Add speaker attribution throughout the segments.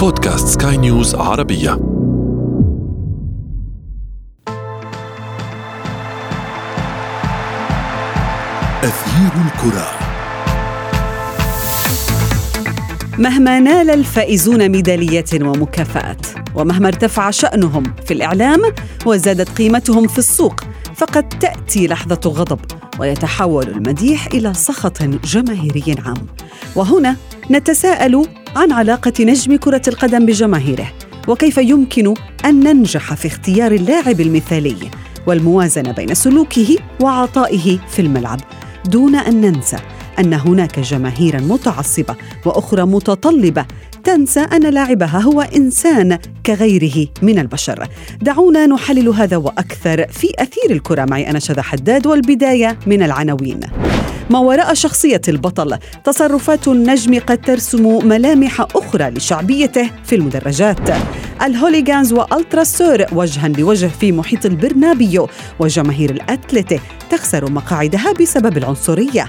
Speaker 1: بودكاست سكاي نيوز عربية. أثير الكرة.
Speaker 2: مهما نال الفائزون ميداليات ومكافآت ومهما ارتفع شأنهم في الإعلام وزادت قيمتهم في السوق فقد تأتي لحظة غضب ويتحول المديح إلى سخط جماهيري عام. وهنا نتساءل عن علاقة نجم كرة القدم بجماهيره وكيف يمكن أن ننجح في اختيار اللاعب المثالي والموازنة بين سلوكه وعطائه في الملعب. دون أن ننسى أن هناك جماهيرا متعصبة وأخرى متطلبة تنسى أن لاعبها هو إنسان كغيره من البشر. دعونا نحلل هذا وأكثر في أثير الكرة. معي أنا شذى حداد والبداية من العناوين. ما وراء شخصية البطل. تصرفات النجم قد ترسم ملامح أخرى لشعبيته في المدرجات. الهوليغانز والتراسور وجها لوجه في محيط البرنابيو وجماهير الأتلتي تخسر مقاعدها بسبب العنصرية.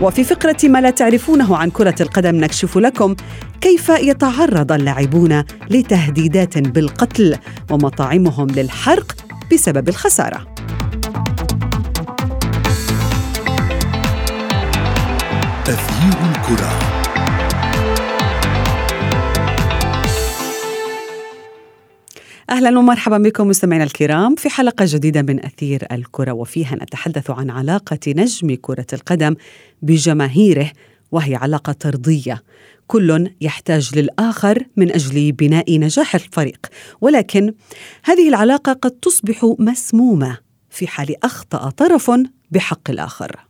Speaker 2: وفي فقرة ما لا تعرفونه عن كرة القدم نكشف لكم كيف يتعرض اللاعبون لتهديدات بالقتل ومطاعمهم للحرق بسبب الخسارة.
Speaker 1: أثير الكرة.
Speaker 2: أهلا ومرحبا بكم مستمعينا الكرام في حلقة جديدة من أثير الكرة وفيها نتحدث عن علاقة نجم كرة القدم بجماهيره وهي علاقة طردية. كل يحتاج للآخر من أجل بناء نجاح الفريق. ولكن هذه العلاقة قد تصبح مسمومة في حال أخطأ طرف بحق الآخر.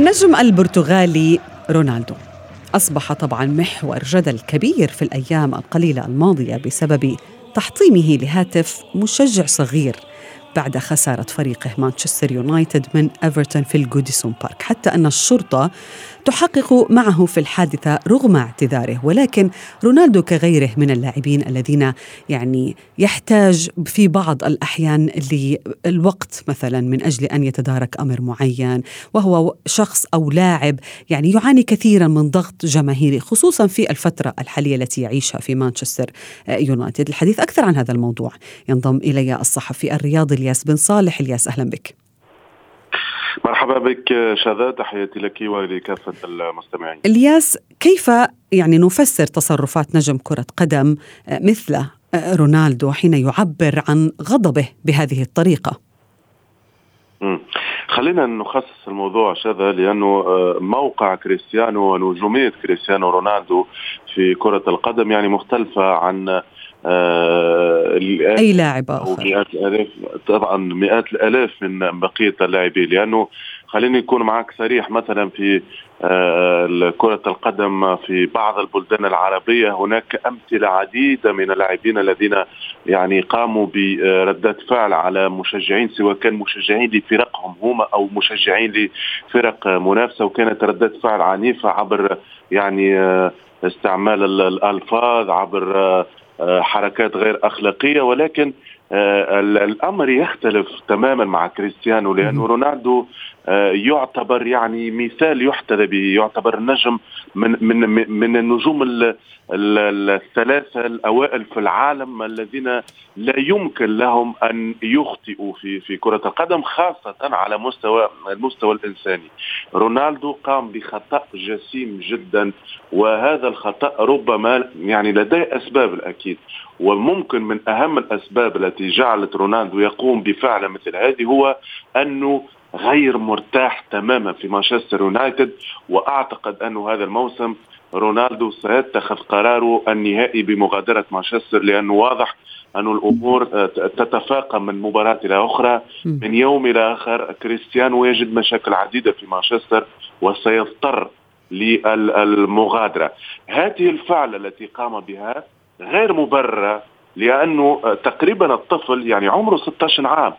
Speaker 2: النجم البرتغالي رونالدو. أصبح طبعا محور جدل كبير في الأيام القليلة الماضية بسبب تحطيمه لهاتف مشجع صغير بعد خسارة فريقه مانشستر يونايتد من إيفرتون في الجوديسون بارك. حتى أن الشرطة تحقق معه في الحادثة رغم اعتذاره ولكن رونالدو كغيره من اللاعبين الذين يعني يحتاج في بعض الأحيان للوقت مثلا من أجل أن يتدارك أمر معين وهو شخص أو لاعب يعني يعاني كثيرا من ضغط جماهيري خصوصا في الفترة الحالية التي يعيشها في مانشستر يونايتد. الحديث أكثر عن هذا الموضوع. ينضم إلي الصحفي الرياضي إلياس بن صالح. إلياس أهلا بك.
Speaker 3: مرحبا بك شذا تحياتي لك ولكافة المستمعين.
Speaker 2: إلياس كيف يعني نفسر تصرفات نجم كرة قدم مثل رونالدو حين يعبر عن غضبه بهذه الطريقة؟
Speaker 3: خلينا نخصص الموضوع شذا لأنه موقع كريستيانو ونجومية كريستيانو رونالدو في كرة القدم يعني مختلفة عن
Speaker 2: آه أي لاعب آخر؟
Speaker 3: مئات الآلاف. طبعا مئات الآلاف من بقية اللاعبين لأنه خليني أكون معك صريح مثلا في آه كرة القدم في بعض البلدان العربية هناك أمثلة عديدة من اللاعبين الذين يعني قاموا بردات فعل على مشجعين سواء كان مشجعين لفرقهم هم أو مشجعين لفرق منافسة وكانت ردات فعل عنيفة عبر يعني آه استعمال الألفاظ عبر حركات غير أخلاقية ولكن الأمر يختلف تماما مع كريستيانو لأنه رونالدو يعتبر يعني مثال يحتذى به يعتبر نجم من من من النجوم الثلاثة الأوائل في العالم الذين لا يمكن لهم أن يخطئوا في في كرة القدم خاصة على مستوى المستوى الإنساني. رونالدو قام بخطأ جسيم جدا وهذا الخطأ ربما يعني لديه أسباب الأكيد. وممكن من أهم الأسباب التي جعلت رونالدو يقوم بفعل مثل هذه هو أنه غير مرتاح تماما في مانشستر يونايتد وأعتقد انه هذا الموسم رونالدو سيتخذ قراره النهائي بمغادرة مانشستر لأنه واضح أن الأمور تتفاقم من مباراة إلى أخرى. من يوم إلى آخر كريستيانو يجد مشاكل عديدة في مانشستر وسيضطر للمغادرة. هذه الفعلة التي قام بها غير مبررة لأنه تقريبا الطفل يعني عمره 16 عام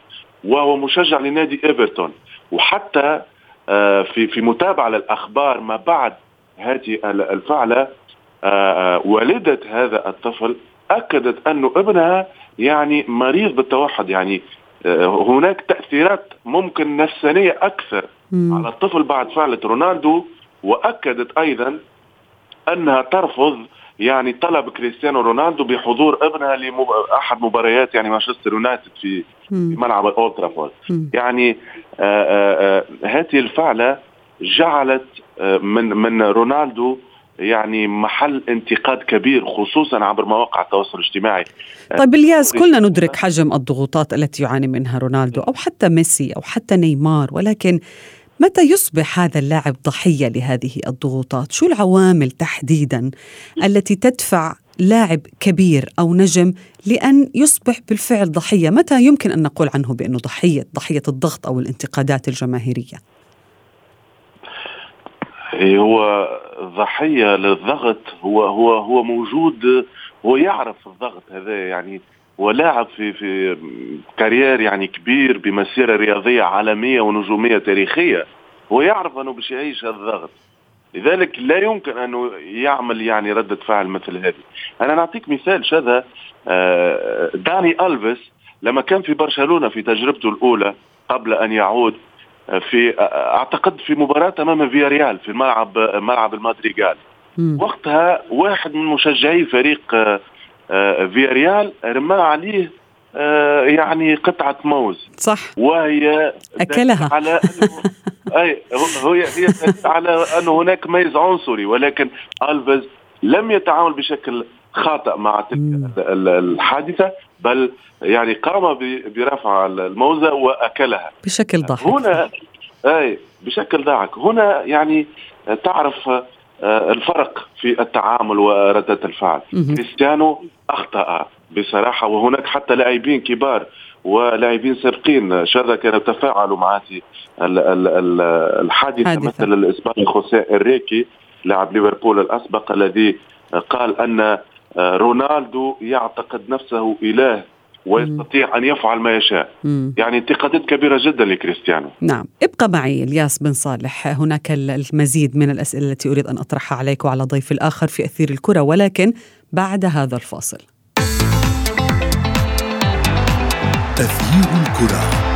Speaker 3: وهو مشجع لنادي إيفرتون وحتى في في متابعة للأخبار ما بعد هذه الفعلة والدة هذا الطفل أكدت أن ابنها يعني مريض بالتوحد يعني هناك تأثيرات ممكن نفسانية أكثر مم. على الطفل بعد فعلة رونالدو وأكدت أيضا أنها ترفض يعني طلب كريستيانو رونالدو بحضور ابنها لاحد مباريات يعني مانشستر يونايتد في, ملعب أولد ترافورد. يعني آه، آه، آه، هذه الفعلة جعلت من من رونالدو يعني محل انتقاد كبير خصوصا عبر مواقع التواصل الاجتماعي.
Speaker 2: طيب إلياس كلنا ندرك حجم الضغوطات التي يعاني منها رونالدو أو حتى ميسي أو حتى نيمار ولكن متى يصبح هذا اللاعب ضحية لهذه الضغوطات؟ شو العوامل تحديدا التي تدفع لاعب كبير أو نجم لأن يصبح بالفعل ضحية؟ متى يمكن أن نقول عنه بأنه ضحية ضحية الضغط أو الانتقادات الجماهيرية؟
Speaker 3: إيه، هو ضحية للضغط هو هو هو موجود هو يعرف الضغط هذا يعني ولاعب في في carrière يعني كبير بمسيرة رياضية عالمية ونجومية تاريخية هو يعرف أنه باش يعيش هذا الضغط. لذلك لا يمكن انه يعمل يعني ردة فعل مثل هذه. أنا نعطيك مثال شذا آه، داني ألفيس لما كان في برشلونة في تجربته الأولى قبل أن يعود آه، في آه، أعتقد في مباراة أمام فياريال في ملعب ملعب المادريغال وقتها واحد من مشجعي فريق فياريال رمى عليه آه، يعني قطعة موز.
Speaker 2: صح.
Speaker 3: وهي
Speaker 2: أكلها.
Speaker 3: على أي هي هي على أنه هناك ميز عنصري ولكن ألفيز لم يتعامل بشكل خاطئ مع تلك الحادثة بل يعني قام برفع الموزة وأكلها.
Speaker 2: بشكل ضاحك.
Speaker 3: هنا أي بشكل ضاحك. هنا يعني تعرف آه، الفرق في التعامل وردة الفعل. كريستيانو أخطأ بصراحة وهناك حتى لاعبين كبار ولاعبين سابقين شذا كانوا تفاعلوا مع الحادثة مثل الإسباني خوسيه إنريكي لاعب ليفربول الأسبق الذي قال أن رونالدو يعتقد نفسه إله ويستطيع أن يفعل ما يشاء. مم. يعني انتقادات كبيرة جدا لكريستيانو.
Speaker 2: نعم. ابقى معي إلياس بن صالح. هناك المزيد من الأسئلة التي أريد أن أطرحها عليك وعلى ضيف الآخر في أثير الكرة ولكن بعد هذا الفاصل.
Speaker 1: تغيير الكرة.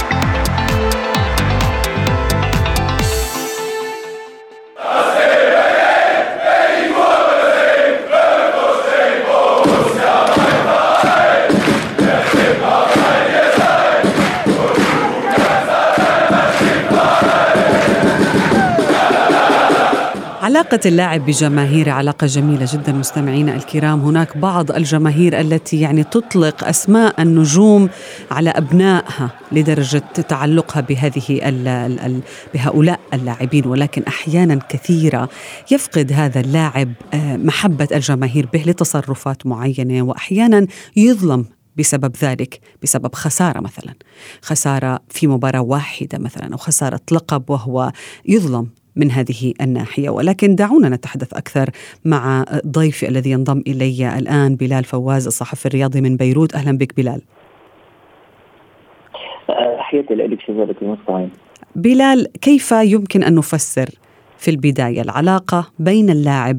Speaker 2: علاقة اللاعب بجماهيره علاقة جميلة جدا مستمعينا الكرام. هناك بعض الجماهير التي يعني تطلق أسماء النجوم على أبنائها لدرجة تعلقها بهذه ال ال بهؤلاء اللاعبين. ولكن أحيانا كثيرة يفقد هذا اللاعب آه، محبة الجماهير به لتصرفات معينة وأحيانا يظلم بسبب ذلك بسبب خسارة مثلا خسارة في مباراة واحدة مثلا أو خسارة لقب وهو يظلم من هذه الناحية. ولكن دعونا نتحدث أكثر مع ضيفي الذي ينضم إلي الآن بلال فواز الصحفي الرياضي من بيروت. أهلا بك بلال.
Speaker 4: تحياتي لك شبابتي المستمعين
Speaker 2: بلال كيف يمكن أن نفسر في البداية العلاقة بين اللاعب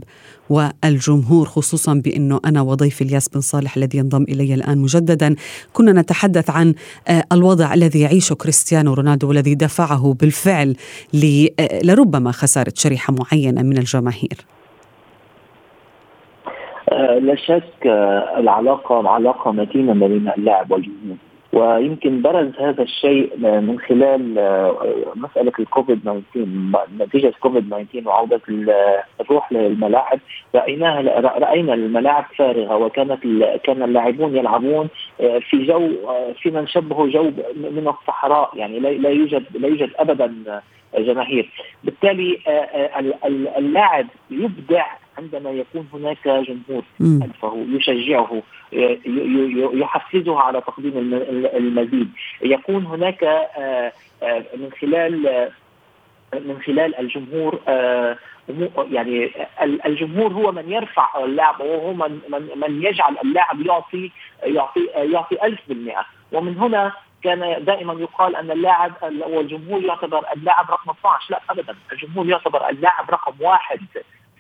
Speaker 2: والجمهور خصوصا بأنه أنا وضيف الياس بن صالح الذي ينضم إلي الآن مجددا كنا نتحدث عن آه، الوضع الذي يعيشه كريستيانو رونالدو والذي دفعه بالفعل آه، لربما خسارة شريحة معينة من الجماهير.
Speaker 4: آه، لا شك العلاقة علاقه متينه ما بين اللاعب والجمهور ويمكن برز هذا الشيء من خلال آه، مسألة الكوفيد 19 نتيجة كوفيد 19 وعودة الروح للملاعب. رأيناها رأينا الملاعب فارغة وكانت كان اللاعبون يلعبون آه، في جو آه، فيما نشبهه جو من الصحراء يعني لا يوجد لا يوجد ابدا جماهير. بالتالي اللاعب يبدع عندما يكون هناك جمهور خلفه يشجعه يحفزه على تقديم المزيد. يكون هناك آه، آه، من خلال آه، من خلال الجمهور يعني الجمهور هو من يرفع اللاعب وهو من من يجعل اللاعب يعطي يعطي يعطي 1000% ومن هنا كان دائما يقال أن اللاعب والجمهور يعتبر اللاعب رقم 12 لا ابدا. الجمهور يعتبر اللاعب رقم واحد.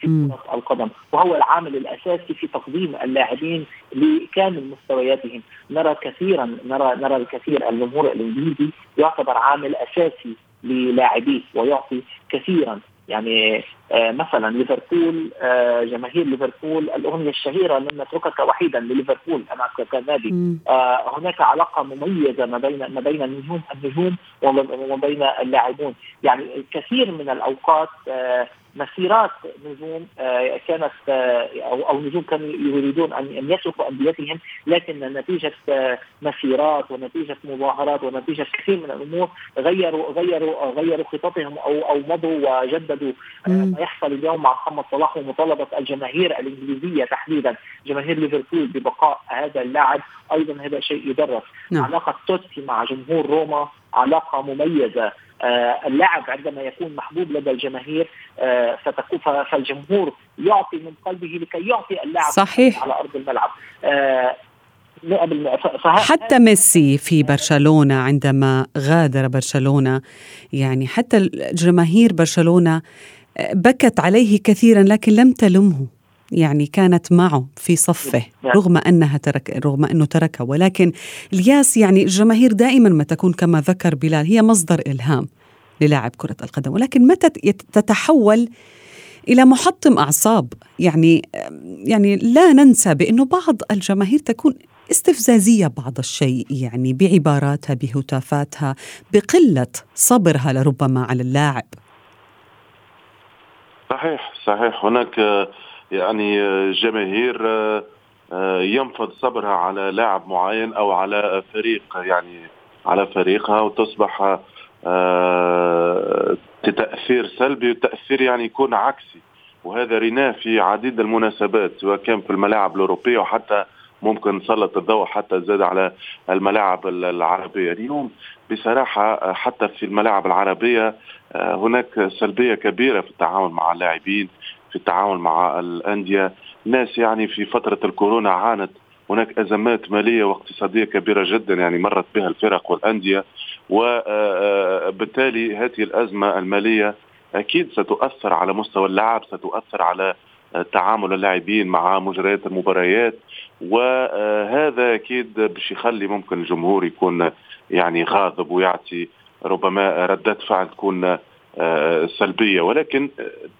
Speaker 4: في كرة القدم وهو العامل الأساسي في تقديم اللاعبين لكامل مستوياتهم. نرى كثيرا نرى نرى الكثير الجمهور الإنجليزي يعتبر عامل أساسي للاعبيه ويعطي كثيرا. يعني آه مثلا ليفربول آه جماهير ليفربول الأغنية الشهيرة لن نتركك وحيدا لليفربول أنا كنادي آه هناك علاقة مميزة ما بين ما بين النجوم النجوم وما بين اللاعبون. يعني كثير من الأوقات آه مسيرات نجوم آه، كانت آه، أو أو نجوم كانوا يريدون ان يتركوا أنديتهم لكن نتيجة آه، مسيرات ونتيجة مظاهرات ونتيجة كثير من الأمور غيروا غيروا غيروا خططهم أو أو مضوا وجددوا ما يحصل اليوم مع محمد صلاح ومطالبة الجماهير الإنجليزية تحديدا. جماهير ليفربول ببقاء هذا اللاعب أيضا هذا شيء يدرس. نعم. علاقة توتي مع جمهور روما علاقة مميزة. آه اللاعب عندما يكون محبوب لدى الجماهير آه فتكون فالجمهور يعطي من قلبه لكي يعطي اللاعب
Speaker 2: صحيح.
Speaker 4: على أرض الملعب. آه
Speaker 2: حتى ميسي في برشلونة عندما غادر برشلونة يعني حتى جماهير برشلونة آه، بكت عليه كثيرا لكن لم تلمه. يعني كانت معه في صفه نعم. رغم أنها ترك رغم أنه تركها. ولكن الياس يعني الجماهير دائما ما تكون كما ذكر بلال هي مصدر إلهام للاعب كرة القدم. ولكن متى تتحول إلى محطم أعصاب؟ يعني يعني لا ننسى بأنه بعض الجماهير تكون استفزازية بعض الشيء يعني بعباراتها بهتافاتها بقلة صبرها لربما على اللاعب.
Speaker 3: صحيح صحيح. هناك يعني جماهير آه، آه، ينفض صبرها على لاعب معين أو على فريق يعني على فريقها وتصبح آه، تأثير سلبي وتأثير يعني يكون عكسي. وهذا رناه في عديد المناسبات سواء كان في الملاعب الأوروبية وحتى ممكن نسلط الضوء حتى زاد على الملاعب العربية. اليوم بصراحة حتى في الملاعب العربية هناك سلبية كبيرة في التعامل مع اللاعبين في التعامل مع الأندية. ناس يعني في فترة الكورونا عانت. هناك أزمات مالية واقتصادية كبيرة جدا يعني مرت بها الفرق والأندية. وبالتالي هذه الأزمة المالية أكيد ستؤثر على مستوى اللعب ستؤثر على تعامل اللاعبين مع مجريات المباريات. وهذا أكيد باش يخلي ممكن الجمهور يكون يعني غاضب ويعطي ربما ردات فعل تكون آه، سلبية. ولكن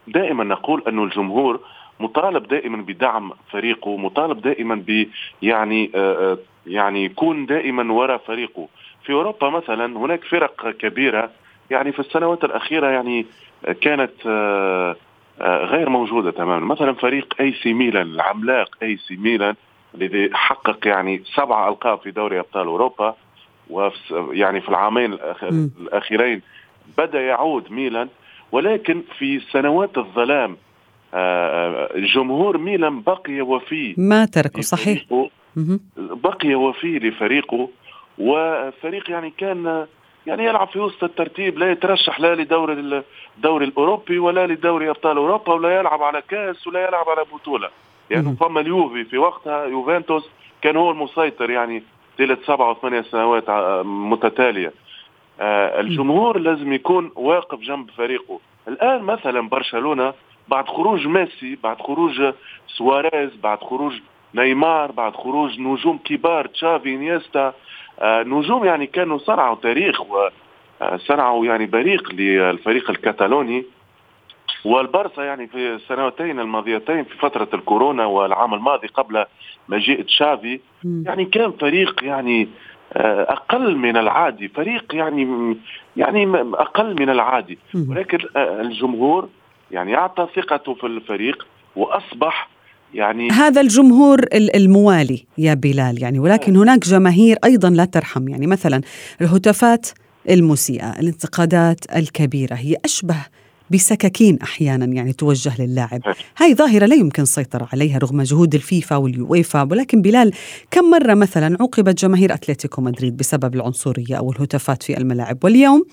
Speaker 3: دائما نقول أن الجمهور مطالب دائما بدعم فريقه مطالب دائما ب يعني آه، آه، يعني يكون دائما وراء فريقه. في أوروبا مثلا هناك فرق كبيرة. يعني في السنوات الأخيرة يعني كانت غير موجودة تماما. مثلا فريق أي سي ميلان العملاق أي سي ميلان الذي حقق يعني سبع ألقاب في دوري أبطال أوروبا ويعني في العامين الأخيرين بدا يعود ميلان ولكن في سنوات الظلام آه، جمهور ميلان بقي وفي
Speaker 2: ما تركه صحيح.
Speaker 3: بقي وفي لفريقه وفريق يعني كان يعني يلعب في وسط الترتيب لا يترشح لا لدور الدوري الأوروبي ولا لدوري أبطال أوروبا ولا يلعب على كاس ولا يلعب على بطولة. يعني فما اليوفي في وقتها يوفنتوس كان هو المسيطر يعني طيله سبعة وثمانية سنوات آه، متتالية. آه الجمهور لازم يكون واقف جنب فريقه. الآن مثلا برشلونة بعد خروج ميسي بعد خروج سواريز بعد خروج نيمار بعد خروج نجوم كبار تشافي إنييستا آه نجوم يعني كانوا صنعوا تاريخ وصنعوا يعني بريق للفريق الكتالوني. والبرسا يعني في السنوتين الماضيتين في فترة الكورونا والعام الماضي قبل مجيء تشافي يعني كان فريق يعني آه، أقل من العادي. فريق يعني يعني أقل من العادي. ولكن آه، الجمهور يعني أعطى ثقته في الفريق وأصبح يعني
Speaker 2: هذا الجمهور الموالي يا بلال. يعني ولكن هناك جماهير أيضا لا ترحم. يعني مثلا الهتافات المسيئة الانتقادات الكبيرة هي أشبه بسكاكين أحيانا يعني توجه للاعب. هاي ظاهرة لا يمكن السيطره عليها رغم جهود الفيفا واليويفا ولكن بلال كم مرة مثلا عوقبت جماهير أتلتيكو مدريد بسبب العنصرية أو الهتافات في الملاعب؟ واليوم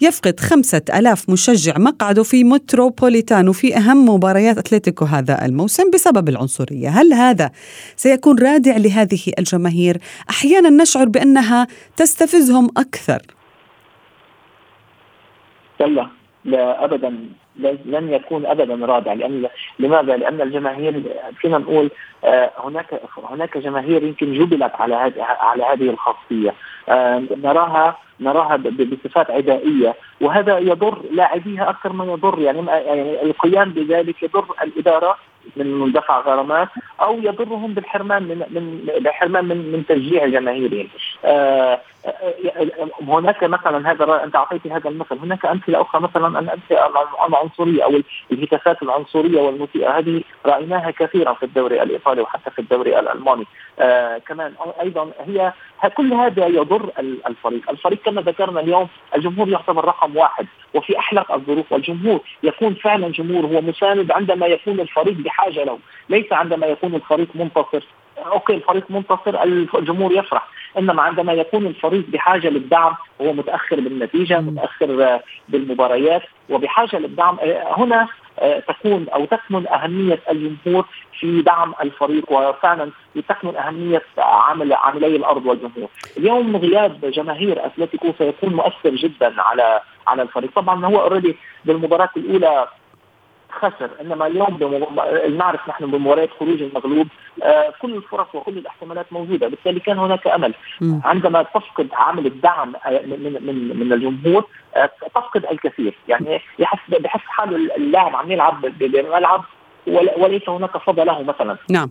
Speaker 2: يفقد خمسة ألاف مشجع مقعده في متروبوليتانو في أهم مباريات أتلتيكو هذا الموسم بسبب العنصرية. هل هذا سيكون رادع لهذه الجماهير؟ أحيانا نشعر بأنها تستفزهم أكثر.
Speaker 4: يلا. لا ابدا لن يكون ابدا رادع لأن لماذا؟ لأن الجماهير فينا نقول آه، هناك هناك جماهير يمكن جبلت على هذه على هذه الخاصية آه، نراها نراها بصفات عدائية وهذا يضر لاعبيها أكثر ما يضر يعني يعني القيام بذلك يضر الإدارة من دفع غرامات أو يضرهم بالحرمان من من من من تشجيع جماهيرهم. آه هناك مثلا هذا أنت اعطيتي هذا المثل، هناك أمثلة أخرى مثلا الأمثلة العنصرية أو الهتافات العنصرية والمسيئه هذه رأيناها كثيرا في الدوري الإيطالي وحتى في الدوري الألماني. آه كمان أيضا هي كل هذا يضر الفريق، الفريق كما ذكرنا اليوم الجمهور يعتبر رقم واحد وفي أحلق الظروف والجمهور يكون فعلا جمهور هو مساند عندما يكون الفريق بحاجة له، ليس عندما يكون الفريق منتصر. أوكي الفريق منتصر الجمهور يفرح. إنما عندما يكون الفريق بحاجة للدعم هو متأخر بالنتيجة متأخر بالمباريات وبحاجة للدعم آه، هنا آه، تكون أو تكمن أهمية الجمهور في دعم الفريق وفعلا تكمن أهمية عامل عاملي الأرض والجمهور. اليوم غياب جماهير أتلتيكو سيكون مؤثر جدا على على الفريق، طبعا هو اوريدي بالمباراة الأولى خسر. إنما اليوم نعرف نحن بمباريات خروج المغلوب آه كل الفرص وكل الاحتمالات موجودة. بالتالي كان هناك أمل. عندما تفقد عامل الدعم آه، من من من الجمهور آه تفقد الكثير. يعني يحس بحس حاله اللاعب عم يلعب بملعب وليس هناك صدى له مثلا.
Speaker 2: نعم.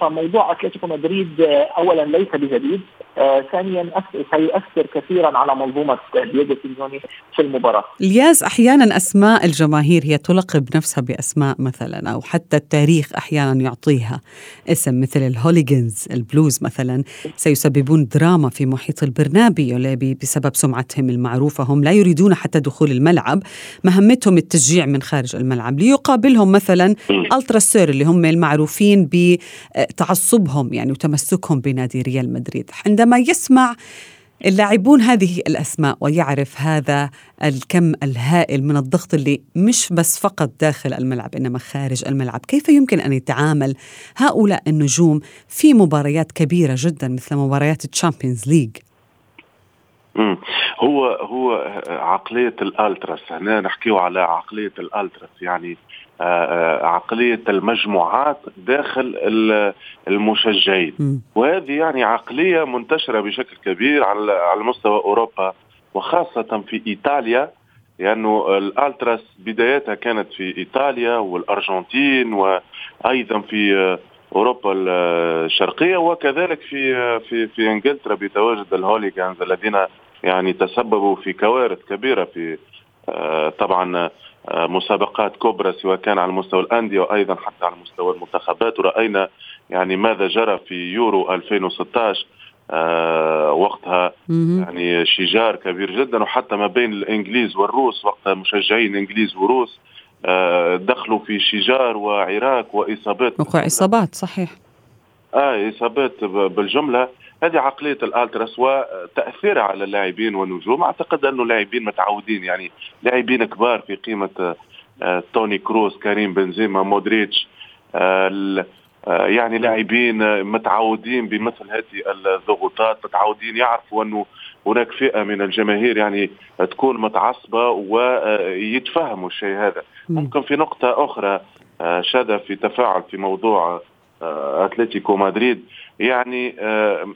Speaker 4: فموضوع أتلتيكو مدريد اولا ليس بجديد. آه ثانيا سيؤثر كثيرا على منظومة دييغو سيميوني في المباراة.
Speaker 2: الياس أحيانا أسماء الجماهير هي تلقب نفسها بأسماء مثلا أو حتى التاريخ أحيانا يعطيها اسم مثل ال Hooligans ال Blues مثلا. سيسببون دراما في محيط البرنابيو بسبب سمعتهم المعروفة. هم لا يريدون حتى دخول الملعب. مهمتهم التشجيع من خارج الملعب. ليقابلهم مثلا ألتراس سور اللي هم المعروفين بتعصبهم يعني وتمسكهم بنادي ريال مدريد. عندما يسمع اللاعبون هذه الأسماء ويعرف هذا الكم الهائل من الضغط اللي مش بس فقط داخل الملعب إنما خارج الملعب، كيف يمكن أن يتعامل هؤلاء النجوم في مباريات كبيرة جدا مثل مباريات ال Champions League؟
Speaker 3: هو هو عقلية الألتراس هنا نحكيه على عقلية الألتراس يعني عقلية المجموعات داخل المشجعين. وهذه يعني عقلية منتشرة بشكل كبير على مستوى أوروبا وخاصة في إيطاليا لأنه الألتراس بدايتها كانت في إيطاليا والأرجنتين وأيضا في آه، أوروبا الشرقية وكذلك في في في إنجلترا بتواجد الهوليغانز الذين يعني تسببوا في كوارث كبيرة في طبعا مسابقات كبرى سواء كان على مستوى الأندية وأيضا حتى على مستوى المنتخبات. ورأينا يعني ماذا جرى في يورو 2016 آه وقتها يعني شجار كبير جدا وحتى ما بين الإنجليز والروس وقتها مشجعين إنجليز وروس آه دخلوا في شجار وعراك وإصابات.
Speaker 2: وقع إصابات صحيح.
Speaker 3: آه إصابات بالجملة. هذه عقلية الألتراس وتأثيرها على اللاعبين والنجوم. أعتقد أنه لاعبين متعودين يعني لاعبين كبار في قيمة آه، توني كروز كريم بنزيما مودريتش آه، آه، يعني لاعبين متعودين بمثل هذه الضغوطات متعودين يعرفوا أنه هناك فئة من الجماهير يعني تكون متعصبة ويتفهموا الشيء هذا. ممكن في نقطة أخرى شذا في تفاعل في موضوع أتلتيكو مدريد. يعني آه،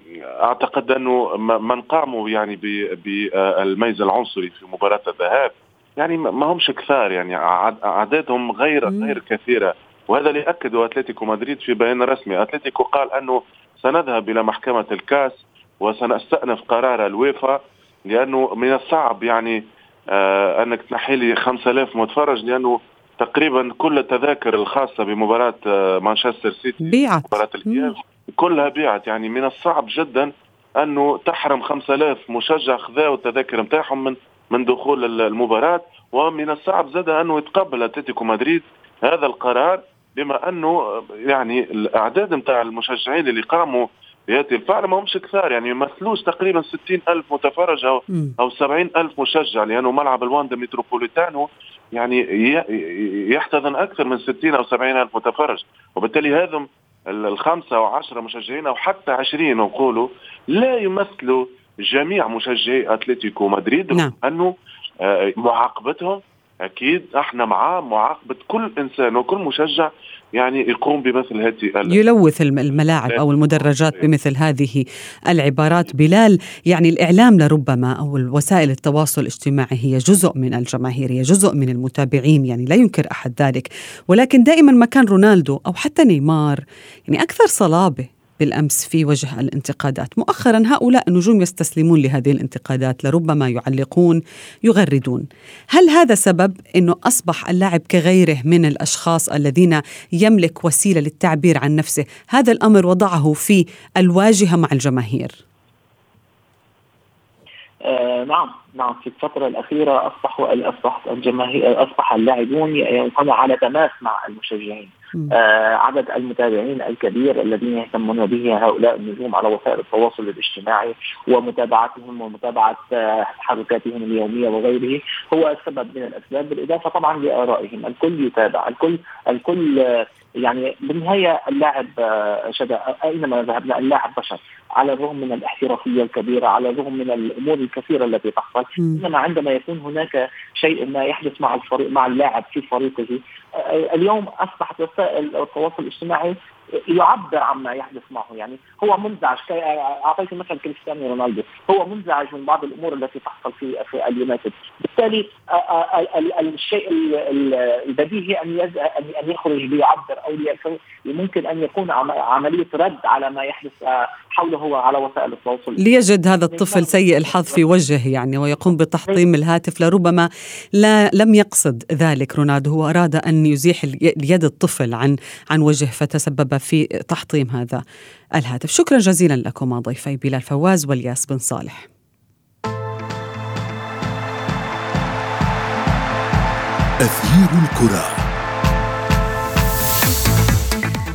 Speaker 3: أعتقد أنه من قاموا يعني بالتمييز العنصري في مباراة الذهاب يعني ما همش كثار يعني أعدادهم غير غير كثيرة. وهذا اللي اكده أتلتيكو مدريد في بيان رسمي. أتلتيكو قال أنه سنذهب إلى محكمة الكاس وسنستأنف قرار الويفا لأنه من الصعب يعني آه أنك تنحي لي 5000 متفرج لأنه تقريبا كل التذاكر الخاصة بمباراة آه مانشستر سيتي
Speaker 2: بيعت.
Speaker 3: مباراة الإياب كلها بيعت يعني من الصعب جدا أنه تحرم 5000 مشجع خذاوا التذاكر نتاعهم من من دخول المباراة ومن الصعب زاد أنه يتقبل أتلتيكو مدريد هذا القرار بما أنه يعني الأعداد نتاع المشجعين اللي قاموا بهذه الفعل ما همش كثار. يعني يمثلوش تقريبا 60 ألف متفرج أو, أو 70 ألف مشجع لأنه ملعب الواندا متروبوليتانو يعني يحتضن أكثر من 60 أو 70 ألف متفرج. وبالتالي هذم الخمسة أو عشرة مشجعين أو حتى عشرين نقولوا لا يمثلوا جميع مشجعي أتلتيكو مدريد
Speaker 2: نعم.
Speaker 3: أنه آه، معاقبتهم أكيد إحنا مع معاقبة كل إنسان وكل مشجع يعني يقوم بمثل هذه
Speaker 2: يلوث الملاعب أو المدرجات بمثل هذه العبارات. بلال يعني الإعلام لربما أو وسائل التواصل الاجتماعي هي جزء من الجماهير هي جزء من المتابعين يعني لا ينكر أحد ذلك. ولكن دائما ما كان رونالدو أو حتى نيمار يعني أكثر صلابة. بالأمس في وجه الانتقادات، مؤخرا هؤلاء النجوم يستسلمون لهذه الانتقادات، لربما يعلقون، يغردون. هل هذا سبب إنه أصبح اللاعب كغيره من الأشخاص الذين يملك وسيلة للتعبير عن نفسه، هذا الأمر وضعه في الواجهة مع الجماهير؟
Speaker 4: آه نعم نعم. في الفترة الأخيرة أصبحوا أصبحت الجماهير أصبح اللاعبون يكونوا على تماس مع المشجعين. آه عدد المتابعين الكبير الذين يهتمون به هؤلاء النجوم على وسائل التواصل الاجتماعي ومتابعتهم ومتابعة آه تحركاتهم اليومية وغيره هو سبب من الأسباب. بالإضافة طبعا لآرائهم. الكل يتابع. الكل الكل آه يعني بالنهاية اللاعب آه، شدا أينما ذهبنا اللاعب بشر. على الرغم من الاحترافية الكبيرة على الرغم من الأمور الكثيرة التي تحصل إنما عندما يكون هناك شيء ما يحدث مع الفريق مع اللاعب في فريقه آه، اليوم أصبحت وسائل التواصل الاجتماعي يعبر عما يحدث معه. يعني هو منزعج. اعطيت مثل كريستيانو رونالدو. هو منزعج من بعض الأمور التي تحصل في في اليونايتد. بالتالي الشيء البديهي أن ان يخرج ليعبر أو ممكن أن يكون عملية رد على ما يحدث حوله على وسائل التواصل.
Speaker 2: ليجد هذا الطفل سيء الحظ في وجهه يعني ويقوم بتحطيم الهاتف لربما لا لم يقصد ذلك رونالدو. هو أراد أن يزيح اليد الطفل عن عن وجه فتسبب في تحطيم هذا الهاتف. شكرا جزيلا لكم ضيفي بلال فواز والياس بن صالح.
Speaker 1: أثير الكرة.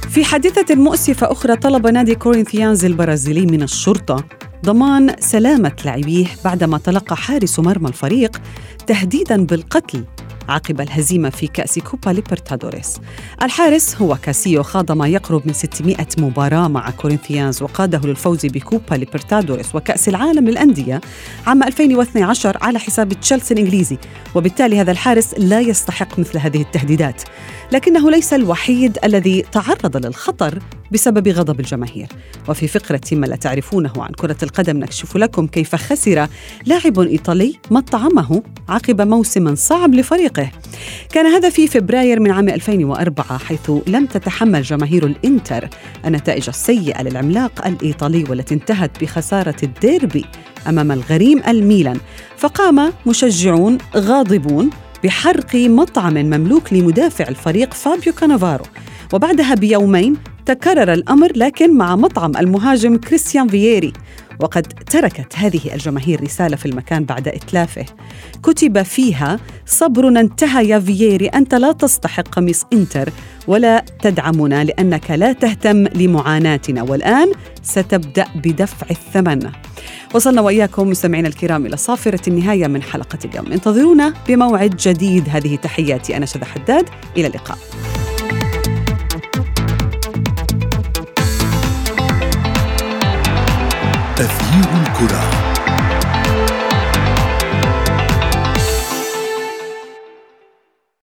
Speaker 2: في حادثة مؤسفة أخرى طلب نادي كورينثيانز البرازيلي من الشرطة ضمان سلامة لاعبيه بعدما تلقى حارس مرمى الفريق تهديدا بالقتل. عقب الهزيمة في كأس كوبا ليبرتادوريس. الحارس هو كاسيو خاض ما يقرب من 600 مباراة مع كورينثيانز وقاده للفوز بكوبا ليبرتادوريس وكأس العالم للأندية عام 2012 على حساب تشيلسي الإنجليزي. وبالتالي هذا الحارس لا يستحق مثل هذه التهديدات. لكنه ليس الوحيد الذي تعرض للخطر بسبب غضب الجماهير. وفي فقرة ما لا تعرفونه عن كرة القدم نكشف لكم كيف خسر لاعب إيطالي مطعمه عقب موسم صعب لفريقه كان هذا في فبراير من عام 2004 حيث لم تتحمل جماهير الإنتر النتائج السيئة للعملاق الإيطالي والتي انتهت بخسارة الديربي أمام الغريم الميلان. فقام مشجعون غاضبون بحرق مطعم مملوك لمدافع الفريق فابيو كانافارو. وبعدها بيومين تكرر الأمر لكن مع مطعم المهاجم كريستيان فييري. وقد تركت هذه الجماهير رسالة في المكان بعد إتلافه. كتب فيها صبرنا انتهى يا فييري أنت لا تستحق قميص إنتر ولا تدعمنا لأنك لا تهتم لمعاناتنا والآن ستبدأ بدفع الثمن. وصلنا وإياكم مستمعينا الكرام إلى صافرة النهاية من حلقة اليوم. انتظرونا بموعد جديد. هذه تحياتي أنا شذى حداد. إلى اللقاء.
Speaker 1: Sakura.